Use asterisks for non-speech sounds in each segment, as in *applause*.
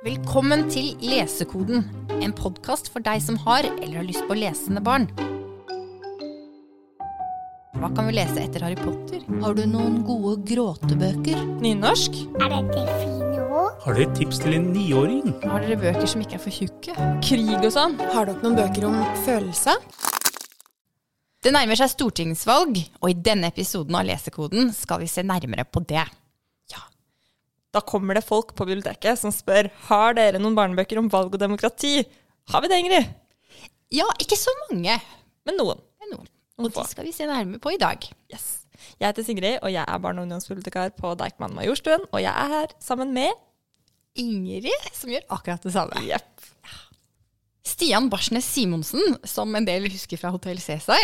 Velkommen til Lesekoden, en podkast for deg som har eller har lyst på lesende barn. Hva kan vi lese etter Harry Potter? Har du noen gode gråtebøker? Nynorsk? Er dette fine ord? Har dere et tips til en niåring? Har dere bøker som ikke er for tjukke? Krig og sånn? Har dere noen bøker om følelse? Det nærmer seg stortingsvalg, og i denne episoden av Lesekoden skal vi se nærmere på det. Da kommer det folk på biblioteket som spør har dere noen barnebøker om valg og demokrati. Har vi det, Ingrid? Ja, ikke så mange, Men noen. men noen. Og det de skal vi se nærmere på i dag. Yes. Jeg heter Sigrid, og jeg er barne- og ungdomsbibliotekar på Deichman Majorstuen. Og jeg er her sammen med Ingrid, som gjør akkurat det samme. Jepp. Stian Barsnes Simonsen, som en del husker fra Hotell Cæsar.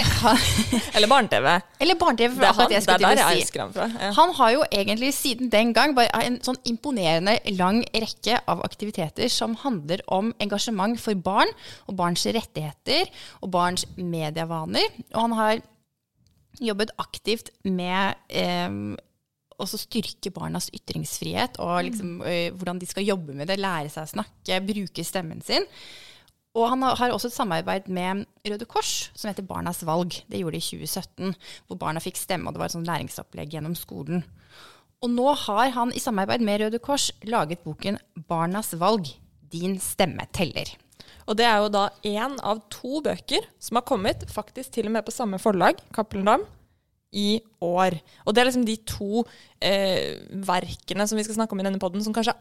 *laughs* Eller barne-TV. Eller barne-TV, for Det er, han, det er der jeg si. husker ham fra. Ja. Han har jo egentlig siden den gang bare en sånn imponerende lang rekke av aktiviteter som handler om engasjement for barn og barns rettigheter og barns medievaner. Og han har jobbet aktivt med eh, også styrke barnas ytringsfrihet og liksom, eh, hvordan de skal jobbe med det, lære seg å snakke, bruke stemmen sin. Og han har også et samarbeid med Røde Kors, som heter Barnas valg. Det gjorde de i 2017, hvor barna fikk stemme, og det var et sånt læringsopplegg gjennom skolen. Og nå har han i samarbeid med Røde Kors laget boken Barnas valg din stemme teller. Og det er jo da én av to bøker som har kommet, faktisk til og med på samme forlag, Cappelen Dam, i år. Og det er liksom de to eh, verkene som vi skal snakke om i denne podden, som kanskje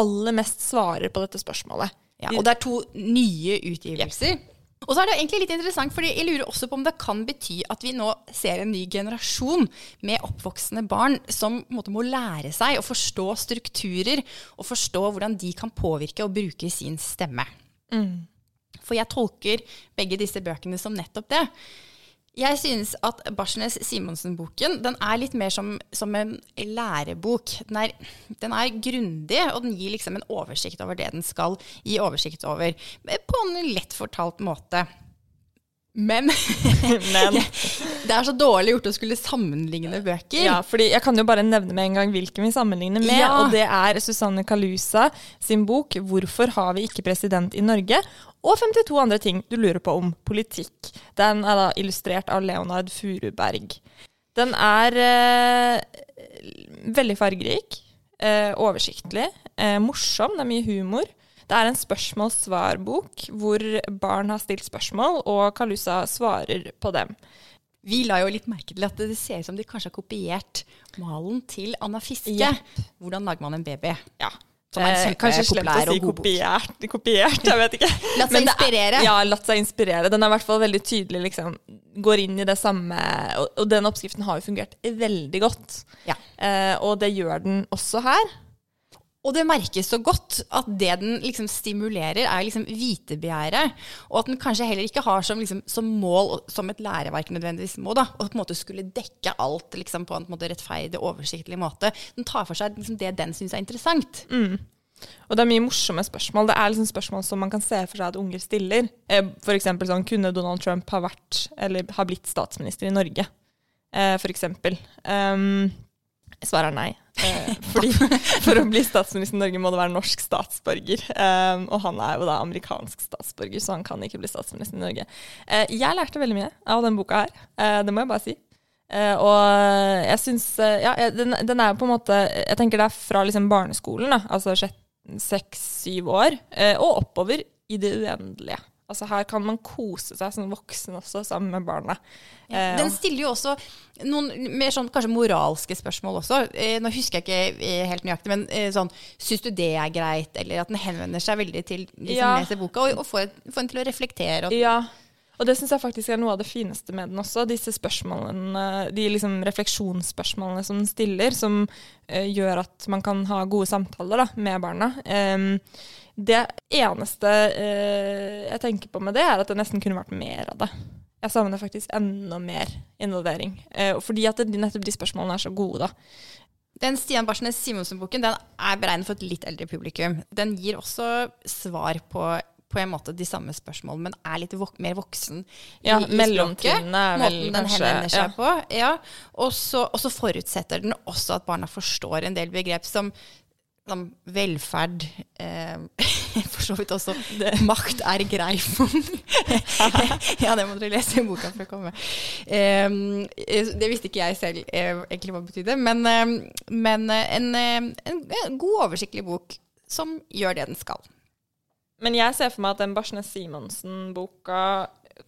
aller mest svarer på dette spørsmålet. Ja, og det er to nye utgivelser. Og så er det egentlig litt interessant, fordi jeg lurer også på om det kan bety at vi nå ser en ny generasjon med oppvoksende barn som måte må lære seg å forstå strukturer og forstå hvordan de kan påvirke og bruke sin stemme. For jeg tolker begge disse bøkene som nettopp det. Jeg synes at Barsnes Simonsen-boken den er litt mer som, som en lærebok. Den er, den er grundig, og den gir liksom en oversikt over det den skal gi oversikt over. På en lett fortalt måte. Men *laughs* Men *laughs* det er så dårlig gjort å skulle sammenligne bøker. Ja, fordi Jeg kan jo bare nevne med en gang hvilken vi sammenligner med. Ja. Og det er Susanne Kalusa sin bok 'Hvorfor har vi ikke president i Norge?' og 52 andre ting du lurer på om politikk. Den er da illustrert av Leonard Furuberg. Den er eh, veldig fargerik, eh, oversiktlig, eh, morsom, det er mye humor. Det er en spørsmål-svar-bok hvor barn har stilt spørsmål, og Kalusa svarer på dem. Vi la jo litt merke til at det ser ut som de kanskje har kopiert malen til Anna Fiske. Yep. Hvordan lager man en baby? Ja. Som er Eh, kanskje slemt å si kopiert, kopiert, jeg vet ikke. Latt seg inspirere. er-. Ja, latt seg inspirere. Den er i hvert fall veldig tydelig, liksom, går inn i det samme, og, og den oppskriften har jo fungert veldig godt. Ja. Eh, og det gjør den også her. Og det merkes så godt at det den liksom stimulerer, er liksom vitebegjæret. Og at den kanskje heller ikke har som, liksom, som mål, som et læreverk nødvendigvis må, da, å på en måte skulle dekke alt liksom, på en måte, rettferdig, oversiktlig måte. Den tar for seg liksom, det den syns er interessant. Og det er mye morsomme spørsmål. Det er liksom spørsmål som man kan se for seg at unger stiller. F.eks. for eksempel sånn, kunne Donald Trump ha vært, eller ha blitt statsminister i Norge? Eh, for eksempel. Um, svaret er nei. Eh, fordi *laughs* for å bli statsminister i Norge må det være norsk statsborger. Um, og han er jo da amerikansk statsborger, så han kan ikke bli statsminister i Norge. Eh, jeg lærte veldig mye av denne boka her. Eh, det må jeg bare si. Eh, og jeg syns eh, Ja, den, den er på en måte Jeg tenker det er fra liksom barneskolen, da, altså seks-syv år, eh, og oppover i det uendelige. Altså Her kan man kose seg som voksen også, sammen med barna. Ja, Den stiller jo også noen mer sånn kanskje moralske spørsmål også. Eh, nå husker jeg ikke eh, helt nøyaktig, men eh, sånn Syns du det er greit? Eller at den henvender seg veldig til de som Ja. leser boka, og, og får, får en til å reflektere. Og, Ja, og det syns jeg faktisk er noe av det fineste med den også. Disse spørsmålene, de liksom refleksjonsspørsmålene som den stiller, som uh, gjør at man kan ha gode samtaler da, med barna. Em, det eneste eh, jeg tenker på med det, er at det nesten kunne vært mer av det. Jeg savner faktisk enda mer involvering. Eh, fordi at det, nettopp de spørsmålene er så gode, da. Den Stian Barsnes Simonsen-boken den er beregnet for et litt eldre publikum. Den gir også svar på på en måte de samme spørsmålene, men er litt vok mer voksen Ja, mellomtrinnene er vel Måten den kanskje- henvender seg ja. på. Ja. Og så og så forutsetter den også at barna forstår en del begrep som velferd eh, *laughs* For så vidt også makt er grei *laughs* Ja, det må dere lese i boka for å komme. Eh, det visste ikke jeg selv eh, egentlig hva det betydde, men, men eh, en, en, en god, oversiktlig bok som gjør det den skal. Men jeg ser for meg at den Barsnes Simonsen-boka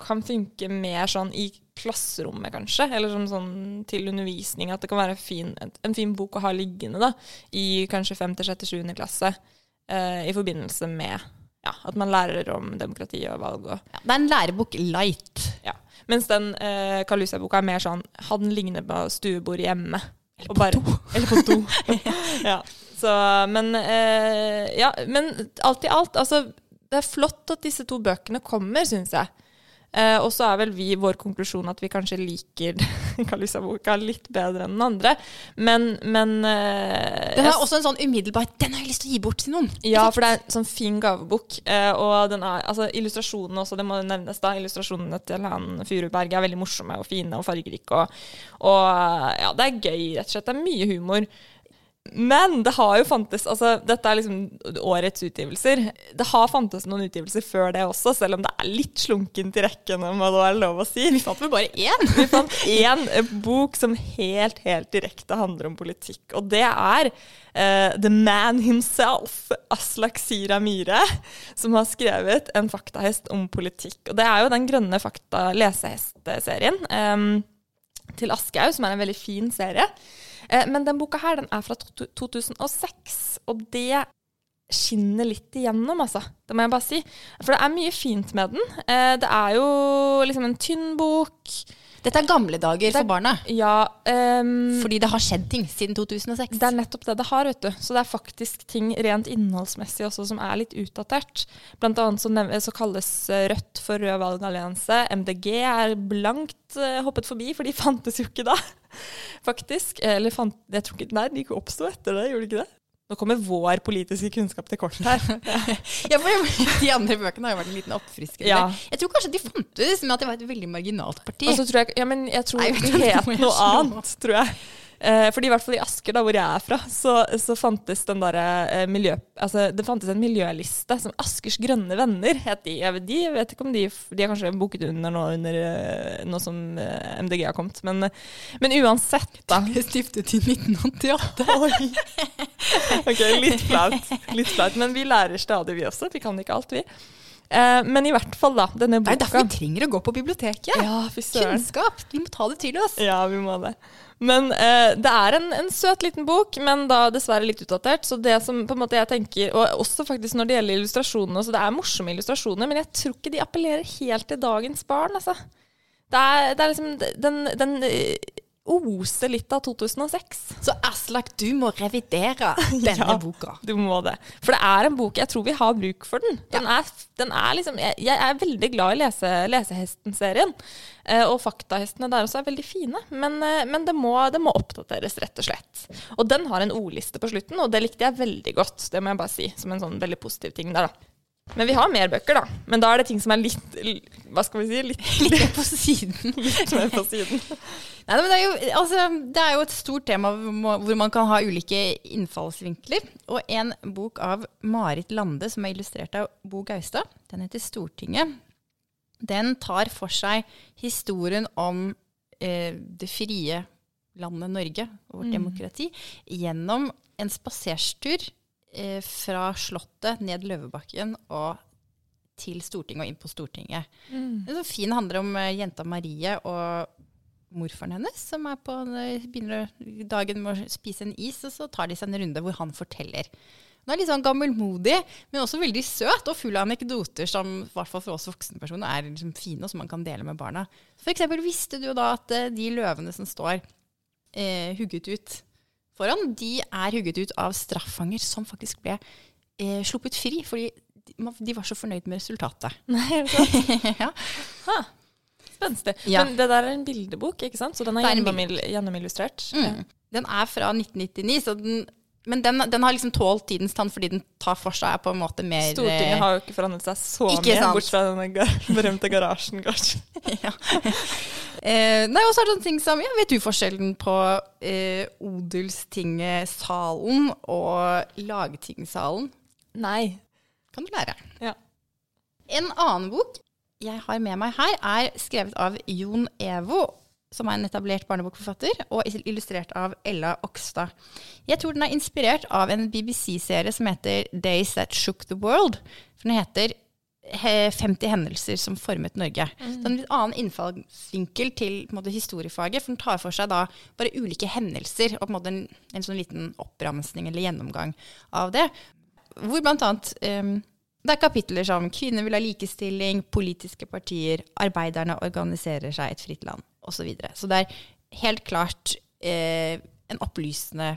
kan funke mer sånn i klasserommet, kanskje. Eller som sånn til undervisning. At det kan være fin, en fin bok å ha liggende da, i kanskje 5., 6., 7. klasse. Eh, I forbindelse med ja, at man lærer om demokrati og valg. Og, Ja, det er en lærebok light. ja. Mens den eh, Kalusia-boka er mer sånn Ha den liggende på stuebordet hjemme. *laughs* Eller på do. Eller på do. ja. Så, men eh, ja, men alt i alt, altså Det er flott at disse to bøkene kommer, syns jeg. Eh, og så er vel vi vår konklusjon at vi kanskje liker *laughs* Kalusia-boka litt bedre enn den andre. Men, men eh, Den er har også en sånn umiddelbar Den har jeg lyst til å gi bort til noen. ja, for det er en sånn fin gavebok. Eh, og den er, altså, illustrasjonene også, det må nevnes da. Illustrasjonene til han Furuberg er veldig morsomme og fine og fargerike. Og, og ja, det er gøy, rett og slett. Det er mye humor. Men det har jo fantes altså Dette er liksom årets utgivelser. Det har fantes noen utgivelser før det også, selv om det er litt slunkent i rekken, om det er lov å si. Vi fant vel bare én? Vi fant én eh, bok som helt, helt direkte handler om politikk, og det er uh, The Man Himself, Aslak Sira Myhre, som har skrevet en faktahest om politikk. Og det er jo den grønne fakta lesehestserien um, til Aschehoug, som er en veldig fin serie. Eh, men den boka her den er fra 2006, og det skinner litt igjennom, altså. Det må jeg bare si. For det er mye fint med den. Eh, det er jo liksom en tynn bok. Dette er gamle dager er- for barna. Ja, um, Fordi det har skjedd ting siden 2006. det er nettopp det det har, vet du. Så det er faktisk ting rent innholdsmessig også som er litt utdatert. Blant annet så, så kalles eh, Rødt for Rød valgallianse. MDG er blankt uh, hoppet forbi, for de *laughs* fantes jo ikke da, faktisk. Eller fant, jeg tror ikke, nei, de oppsto etter det, gjorde de ikke det? Nå kommer vår politiske kunnskap til kort her. *laughs* Ja, for De andre bøkene har jo vært en liten oppfriskelse. Ja. Jeg tror kanskje de fantes, men at det var et veldig marginalt parti. Og så tror jeg, ja, men jeg tror Nei, det het noe annet, tror jeg. Eh, fordi i hvert fall i Asker, da, hvor jeg er fra, så, så fantes den der, eh, miljø... Altså, det fantes en miljøliste som Askers grønne venner het de. Jeg vet, de jeg vet ikke om de De har kanskje booket under nå, under, eh, nå som eh, MDG har kommet. Men, men uansett, da. *laughs* ble stiftet i 1988. *laughs* Oi. ok, litt flaut. Litt flaut. Men vi lærer stadig, vi også. Vi kan ikke alt, vi. Eh, men i hvert fall, da. Denne Det er derfor vi trenger å gå på biblioteket. Ja. Kunnskap. Vi må ta det til oss. Ja, vi må det. Men eh, det er en, en søt liten bok, men da dessverre litt utdatert. Så det som på en måte jeg tenker, og også faktisk når det gjelder illustrasjonene, så det er morsomme illustrasjoner, men jeg tror ikke de appellerer helt til dagens barn, altså. Det er, det er liksom Den, den oser litt av 2006. Så Aslak, du må revidere *laughs* denne Ja. boka. Du må det. For det er en bok jeg tror vi har bruk for den. Den er, den er liksom, jeg, jeg er veldig glad i lese, Lesehesten-serien. Eh, og faktahestene der også er veldig fine. Men, eh, men det, må, det må oppdateres, rett og slett. Og den har en ordliste på slutten, og det likte jeg veldig godt. Det må jeg bare si, som en sånn veldig positiv ting der, da. Men vi har mer bøker, da. Men da er det ting som er litt Hva skal vi si? Litt, *laughs* Litt på siden. *laughs* litt mer på siden. Nei, men det, er jo, altså, det er jo et stort tema hvor man kan ha ulike innfallsvinkler. Og en bok av Marit Lande, som er illustrert av Bo Gaustad, den heter 'Stortinget'. Den tar for seg historien om eh, det frie landet Norge og vårt demokrati gjennom en spaserstur eh, fra Slottet ned Løvebakken og til Stortinget og inn på Stortinget. Mm. Det er så fin handler om eh, jenta Marie og morfaren hennes, som er på, eh, begynner dagen med å spise en is, og så tar de seg en runde hvor han forteller. Hun er litt sånn gammelmodig, men også veldig søt og full av anekdoter som i hvert fall for oss voksenpersoner er liksom fine, og som man kan dele med barna. For eksempel visste du da at de løvene som står eh, hugget ut foran, de er hugget ut av straffanger som faktisk ble eh, sluppet fri, fordi de, de var så fornøyd med resultatet. *laughs* Nei, *laughs* ja. Ha. Spenstig. Ja. Men det der er en bildebok, ikke sant? Så den er er gjennomillustrert. Mm. Den er fra 1999, så den Men den, den har liksom tålt tidens tann fordi den tar for seg på en måte mer Stortinget har jo ikke forandret seg så mye, sant. bortsett fra denne *laughs* berømte garasjen, kanskje. *laughs* ja. eh, Nei, og så er det sånne ting som ja, Vet du forskjellen på eh, Odelstingesalen og Lagtingssalen? Nei. Kan du lære. Ja. En annen bok jeg har med meg her, er skrevet av Jon Evo, som er en etablert barnebokforfatter, og illustrert av Ella Okstad. Jeg tror den er inspirert av en BBC-serie som heter Days That Shook the World. For den heter 50 hendelser som formet Norge. Så en litt annen innfallsvinkel til måte, historiefaget, for den tar for seg da bare ulike hendelser, og på en måte en, en sånn liten oppramsning eller gjennomgang av det. Hvor blant annet um, det er kapitler som 'Kvinner vil ha likestilling', 'Politiske partier', 'Arbeiderne organiserer seg i et fritt land', osv. Så, videre. så det er helt klart eh, en opplysende,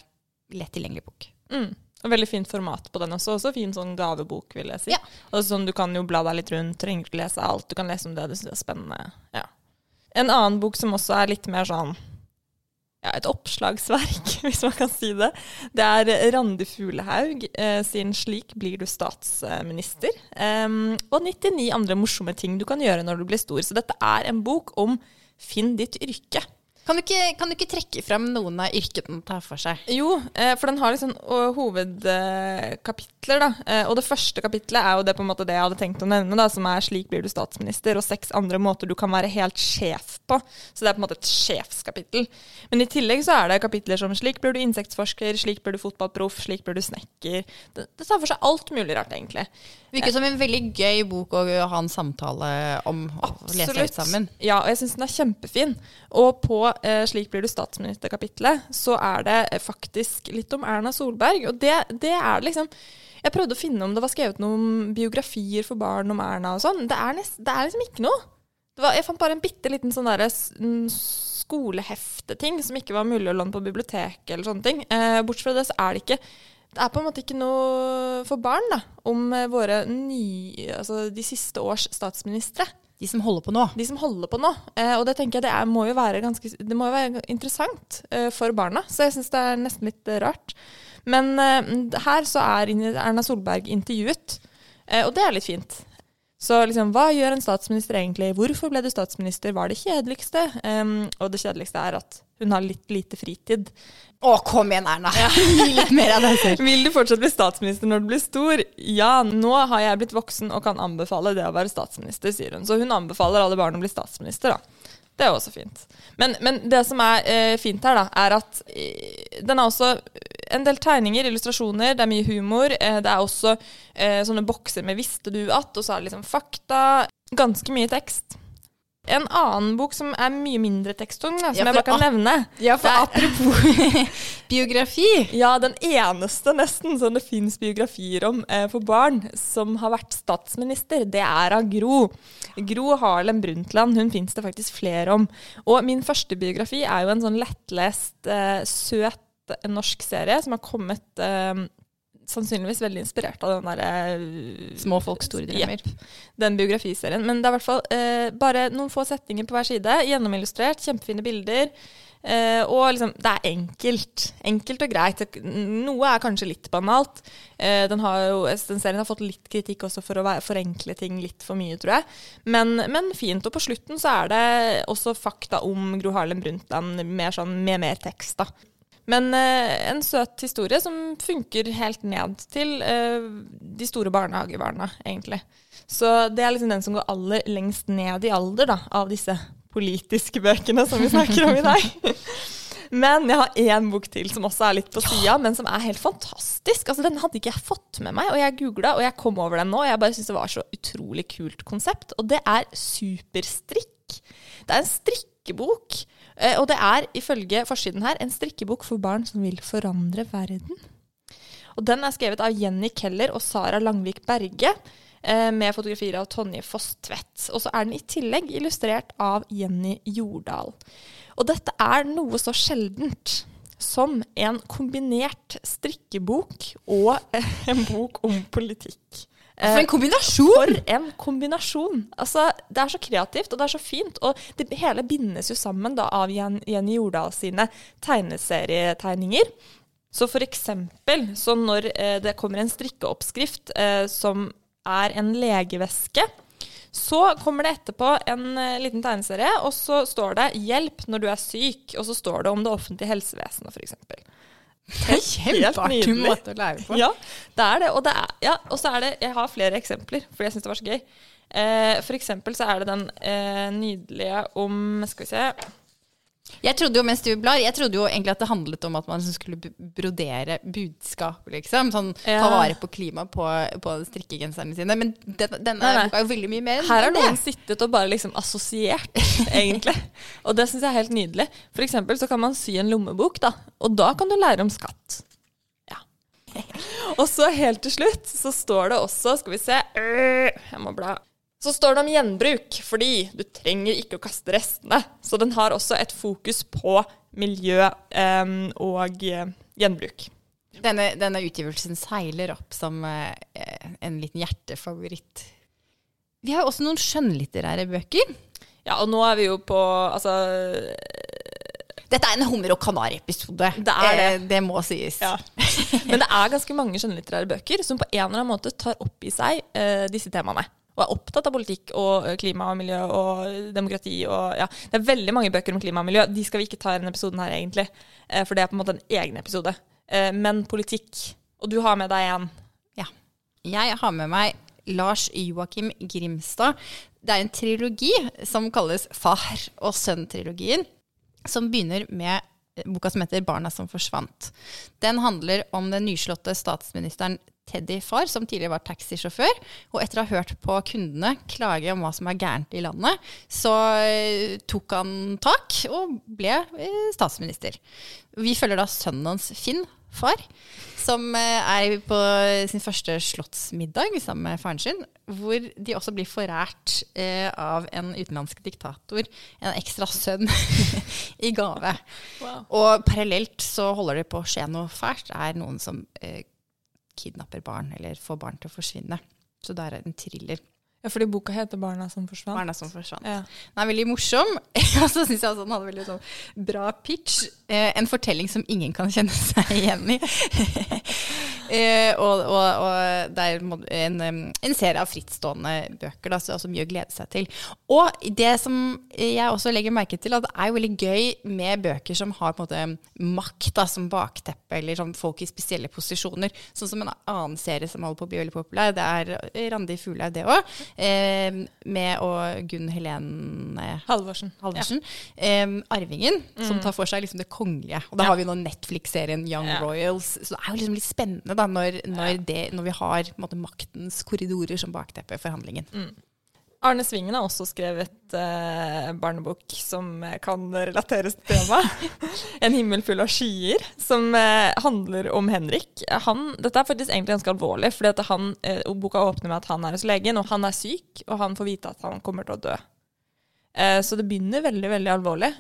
lett tilgjengelig bok. Mm. Og veldig fint format på den også. Også fin sånn gavebok, vil jeg si. Ja. Og sånn, Du kan jo bla deg litt rundt, trenger ikke lese alt. Du kan lese om det du syns er spennende. Ja. En annen bok som også er litt mer sånn ja, et oppslagsverk, *laughs* hvis man kan si det. Det er Randi Fuglehaug eh, sin 'Slik blir du statsminister'. Um, og 99 andre morsomme ting du kan gjøre når du blir stor. Så dette er en bok om finn ditt yrke. Kan du, ikke, kan du ikke trekke frem noen av yrkene den tar for seg? Jo, eh, for den har liksom hovedkapitler, da. Eh, og det første kapitlet er jo det på en måte det jeg hadde tenkt å nevne, da, som er 'Slik blir du statsminister', og seks andre måter du kan være helt sjef på. Så det er på en måte et sjefskapittel. Men i tillegg så er det kapitler som 'Slik blir du insektforsker', 'Slik blir du fotballproff', 'Slik blir du snekker'. Det, det tar for seg alt mulig rart, egentlig. Virker som en veldig gøy bok å ha en samtale om og lese ut sammen. Ja, og jeg syns den er kjempefin. Og på eh, 'Slik blir du statsminister'-kapitlet så er det eh, faktisk litt om Erna Solberg. Og det, det er liksom Jeg prøvde å finne om det var skrevet noen biografier for barn om Erna og sånn. Det det er liksom ikke noe. Var, jeg fant bare en bitte liten sånn derre n- skolehefteting som ikke var mulig å låne på biblioteket eller sånne ting. Eh, bortsett fra det så er det ikke det er på en måte ikke noe for barn da, om eh, våre nye, altså de siste års statsministre. De som holder på nå. De som holder på nå. Eh, og det tenker jeg det er, må jo være ganske Det må jo være interessant eh, for barna. Så jeg syns det er nesten litt rart. Men eh, her så er Erna Solberg intervjuet, eh, og det er litt fint. Så liksom, hva gjør en statsminister egentlig? Hvorfor ble du statsminister? Hva er det kjedeligste? Um, og det kjedeligste er at hun har litt lite fritid. Å, kom igjen, Erna! *laughs* Gi litt mer av deg selv. Vil du fortsatt bli statsminister når du blir stor? Ja, nå har jeg blitt voksen og kan anbefale det å være statsminister, sier hun. Så hun anbefaler alle barn å bli statsminister, da. Det er også fint. Men, men det som er eh, fint her, da, er at eh, den har også en del tegninger, illustrasjoner, det er mye humor. Eh, det er også eh, sånne bokser med 'visste du at', og så er det liksom fakta. Ganske mye tekst. En annen bok som er mye mindre da, som Ja, jeg bare kan nevne. Ja, for apropos *laughs* biografi. Ja, den eneste nesten som det fins biografier om eh, for barn som har vært statsminister, det er av Gro. Gro Harlem Brundtland. Hun fins det faktisk flere om. Og min første biografi er jo en sånn lettlest, eh, søt norsk serie som har kommet eh, Sannsynligvis veldig inspirert av den derre Små folk, store drømmer. Yep, Den biografiserien. Men det er i hvert fall eh, bare noen få setninger på hver side. Gjennomillustrert, kjempefine bilder. Eh, og liksom, det er enkelt. Enkelt og greit. Noe er kanskje litt banalt. Eh, den, har jo, den serien har fått litt kritikk også for å være, forenkle ting litt for mye, tror jeg. Men, men fint. Og på slutten så er det også fakta om Gro Harlem Brundtland mer sånn, med mer tekst, da. Men eh, en søt historie som funker helt ned til eh, de store barnehagebarna, egentlig. Så det er liksom den som går aller lengst ned i alder da, av disse politiske bøkene som vi snakker om i dag. *laughs* Men jeg har én bok til som også er litt på sida, men som er helt fantastisk. Altså, Den hadde ikke jeg fått med meg, og jeg googla, og jeg kom over den nå. Og jeg bare syns det var så utrolig kult konsept. Og det er Superstrikk. Det er en strikkebok. Eh, Og det er ifølge forsiden her en strikkebok for barn som vil forandre verden. Og den er skrevet av Jenny Keller og Sara Langvik Berge. eh, Med fotografier av Tonje Foss Tvedt. Og så er den i tillegg illustrert av Jenny Jordal. Og dette er noe så sjeldent som en kombinert strikkebok og *laughs* en bok om politikk. For en kombinasjon! For en kombinasjon! Altså, det er så kreativt, og det er så fint. Og det hele bindes jo sammen da, av Jenny Jordal sine tegneserietegninger. Så for eksempel, så når eh, det kommer en strikkeoppskrift eh, som er en legeveske, så kommer det etterpå en eh, liten tegneserie, og så står det 'hjelp når du er syk', og så står det om det offentlige helsevesenet, f.eks. Kjempeartig nydelig. måte å lære på. Ja, det er det. Og, det er, ja, og så er det Jeg har flere eksempler, for jeg syns det var så gøy. Eh, for eksempel så er det den eh, nydelige om Skal vi se Jeg trodde jo mens du blar, jeg trodde jo egentlig at det handlet om at man skulle brodere budskap, liksom. Sånn ta vare på klimaet på, på strikkegenserne sine. Men den, denne Nei, nei. boka er jo veldig mye mer enn Her har noen sittet og bare liksom assosiert, *laughs* egentlig. Og det syns jeg er helt nydelig. For eksempel så kan man sy en lommebok, da. Og da kan du lære om skatt. Ja. *laughs* Og så helt til slutt så står det også, skal vi se øh, Jeg må bla. Så står det om gjenbruk, fordi du trenger ikke å kaste restene. Så den har også et fokus på miljø og eh, gjenbruk. Denne, denne utgivelsen seiler opp som eh, en liten hjertefavoritt. Vi har også noen skjønnlitterære bøker. Ja, og nå er vi jo på Altså Dette er en hummer og kanari-episode. Det er det. Eh, det må sies. Ja. Men det er ganske mange skjønnlitterære bøker som på en eller annen måte tar opp i seg eh, disse temaene. Og er opptatt av politikk og klima og miljø og demokrati og ja. Det er veldig mange bøker om klima og miljø. De skal vi ikke ta i denne episoden her, egentlig. For det er på en måte en egen episode. Men politikk. Og du har med deg en. Ja. Jeg har med meg Lars Joakim Grimstad. Det er en trilogi som kalles Far og sønn-trilogien, som begynner med boka som heter 'Barna som forsvant'. Den handler om den nyslåtte statsministeren Teddy Far, som tidligere var taxisjåfør. Og etter å ha hørt på kundene klage om hva som er gærent i landet, så eh, tok han tak og ble eh, statsminister. Vi følger da sønnen hans, Finn, far, som eh, er på sin første slottsmiddag sammen med faren sin, hvor de også blir forært eh, av en utenlandsk diktator en ekstra sønn *laughs* i gave. Og parallelt så holder det på å skje noe fælt. Det er noen som eh, kidnapper barn, eller får barn til å forsvinne. Så der er det en thriller. Ja, fordi boka heter 'Barna som forsvant'. Barna som forsvant. Ja. Den er veldig morsom. *laughs* Og så syns jeg også den hadde veldig sånn bra pitch. Eh, en fortelling som ingen kan kjenne seg igjen i. *laughs* eh, og, og, og det er en, en serie av frittstående bøker, da, som mye å glede seg til. Og det som jeg også legger merke til, at det er jo veldig gøy med bøker som har på en måte makt da, som bakteppe, eller sånn folk i spesielle posisjoner. Sånn som en annen serie som holder på å bli veldig populær, det er Randi Fuglaug, det òg. Eh, med og Gunn Helene Halvorsen. Halvorsen. Eh, arvingen, som tar for seg liksom det kongelige. Og da har vi nå Netflix-serien Young Ja. Royals. Så det er jo liksom litt spennende da, når, når, det, når vi har måte, maktens korridorer som bakteppe for handlingen. Arne Svingen har også skrevet eh, barnebok som eh, kan relateres til temaet. *laughs* 'En himmel full av skyer', som eh, handler om Henrik. Han, dette er faktisk egentlig ganske alvorlig, for eh, boka åpner med at han er hos legen, og han er syk, og han får vite at han kommer til å dø. Eh, så det begynner veldig, veldig alvorlig.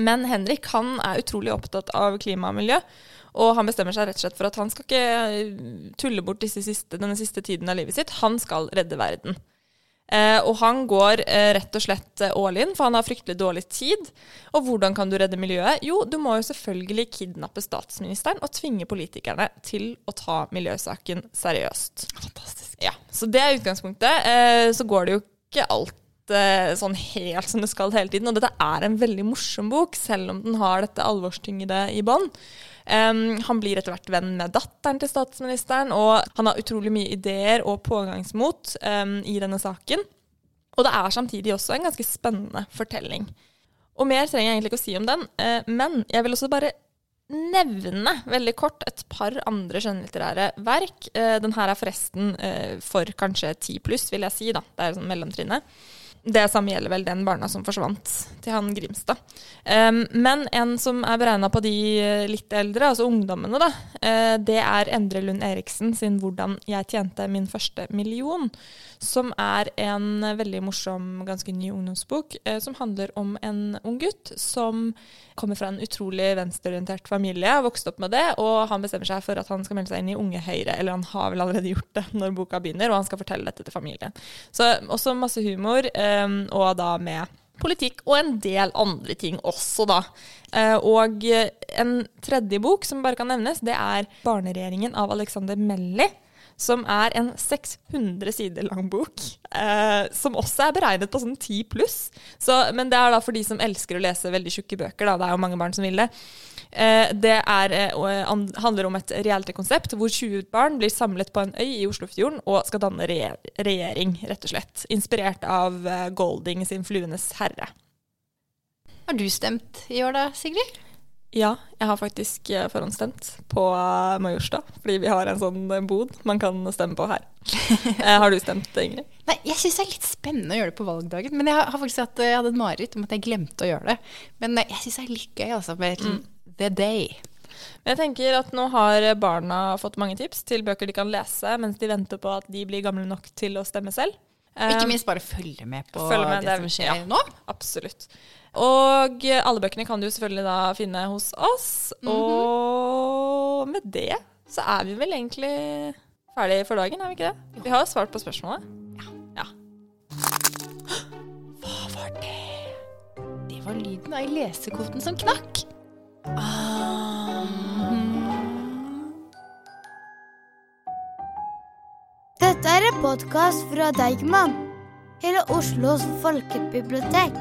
Men Henrik han er utrolig opptatt av klima og miljø, og han bestemmer seg rett og slett for at han skal ikke tulle bort disse siste, denne siste tiden av livet sitt. Han skal redde verden. Eh, og han går eh, rett og slett eh, all in, for han har fryktelig dårlig tid. Og hvordan kan du redde miljøet? Jo, du må jo selvfølgelig kidnappe statsministeren og tvinge politikerne til å ta miljøsaken seriøst. Fantastisk. Ja, Så det er utgangspunktet. Eh, så går det jo ikke alt eh, sånn helt som det skal hele tiden. Og dette er en veldig morsom bok, selv om den har dette alvorstyngede i bånn. Um, han blir etter hvert venn med datteren til statsministeren, og han har utrolig mye ideer og pågangsmot um, i denne saken. Og det er samtidig også en ganske spennende fortelling. Og mer trenger jeg egentlig ikke å si om den, uh, men jeg vil også bare nevne veldig kort et par andre skjønnlitterære verk. Uh, den her er forresten uh, for kanskje ti pluss, vil jeg si. da. Det er sånn mellomtrinnet. Det samme gjelder vel den barna som forsvant til han Grimstad. Um, men en som er beregna på de eh, litt eldre, altså ungdommene, da, uh, det er Endre Lund Eriksen sin 'Hvordan jeg tjente min første million', som er en veldig morsom, ganske ny ungdomsbok, uh, som handler om en ung gutt som kommer fra en utrolig venstreorientert familie, har vokst opp med det, og han bestemmer seg for at han skal melde seg inn i Unge Høyre, eller han har vel allerede gjort det når boka begynner, og han skal fortelle dette til familien. Så også masse humor, um, og da med politikk og en del andre ting også, da. Eh, og en tredje bok som bare kan nevnes, det er 'Barneregjeringen' av Alexander Melli. Som er en 600 sider lang bok, eh, som også er beregnet på sånn 10 pluss. Men det er da for de som elsker å lese veldig tjukke bøker, da. Det er jo mange barn som vil det. Eh, det er, eh, handler om et reality-konsept hvor 20 barn blir samlet på en øy i Oslofjorden og skal danne regjer regjering, rett og slett. Inspirert av eh, Golding sin 'Fluenes herre'. Har du stemt i år da, Sigrid? Ja, jeg har faktisk eh, forhåndsstemt på Majorstad, Majorstua, fordi vi har en sånn eh, bod man kan stemme på her. *laughs* Eh, har du stemt, Ingrid? Nei, jeg syns det er litt spennende å gjøre det på valgdagen. Men jeg har faktisk hatt, jeg hadde et mareritt om at jeg glemte å gjøre det. Men eh, jeg syns det er litt gøy altså, med mm. the day. Jeg tenker at nå har barna fått mange tips til bøker de kan lese mens de venter på at de blir gamle nok til å stemme selv. Ikke Eh, minst bare følge med på Følge med, det, det som skjer ja. nå. Absolutt. Og eh, alle bøkene kan du selvfølgelig da finne hos oss. Og med det så er vi vel egentlig ferdig for dagen, er vi ikke det? Vi har svart på spørsmålet. Ja. *gasps* Hva var det? Det var lyden av lesekoden som knakk. Dette podkast fra Deigman. hele Oslos folkebibliotek.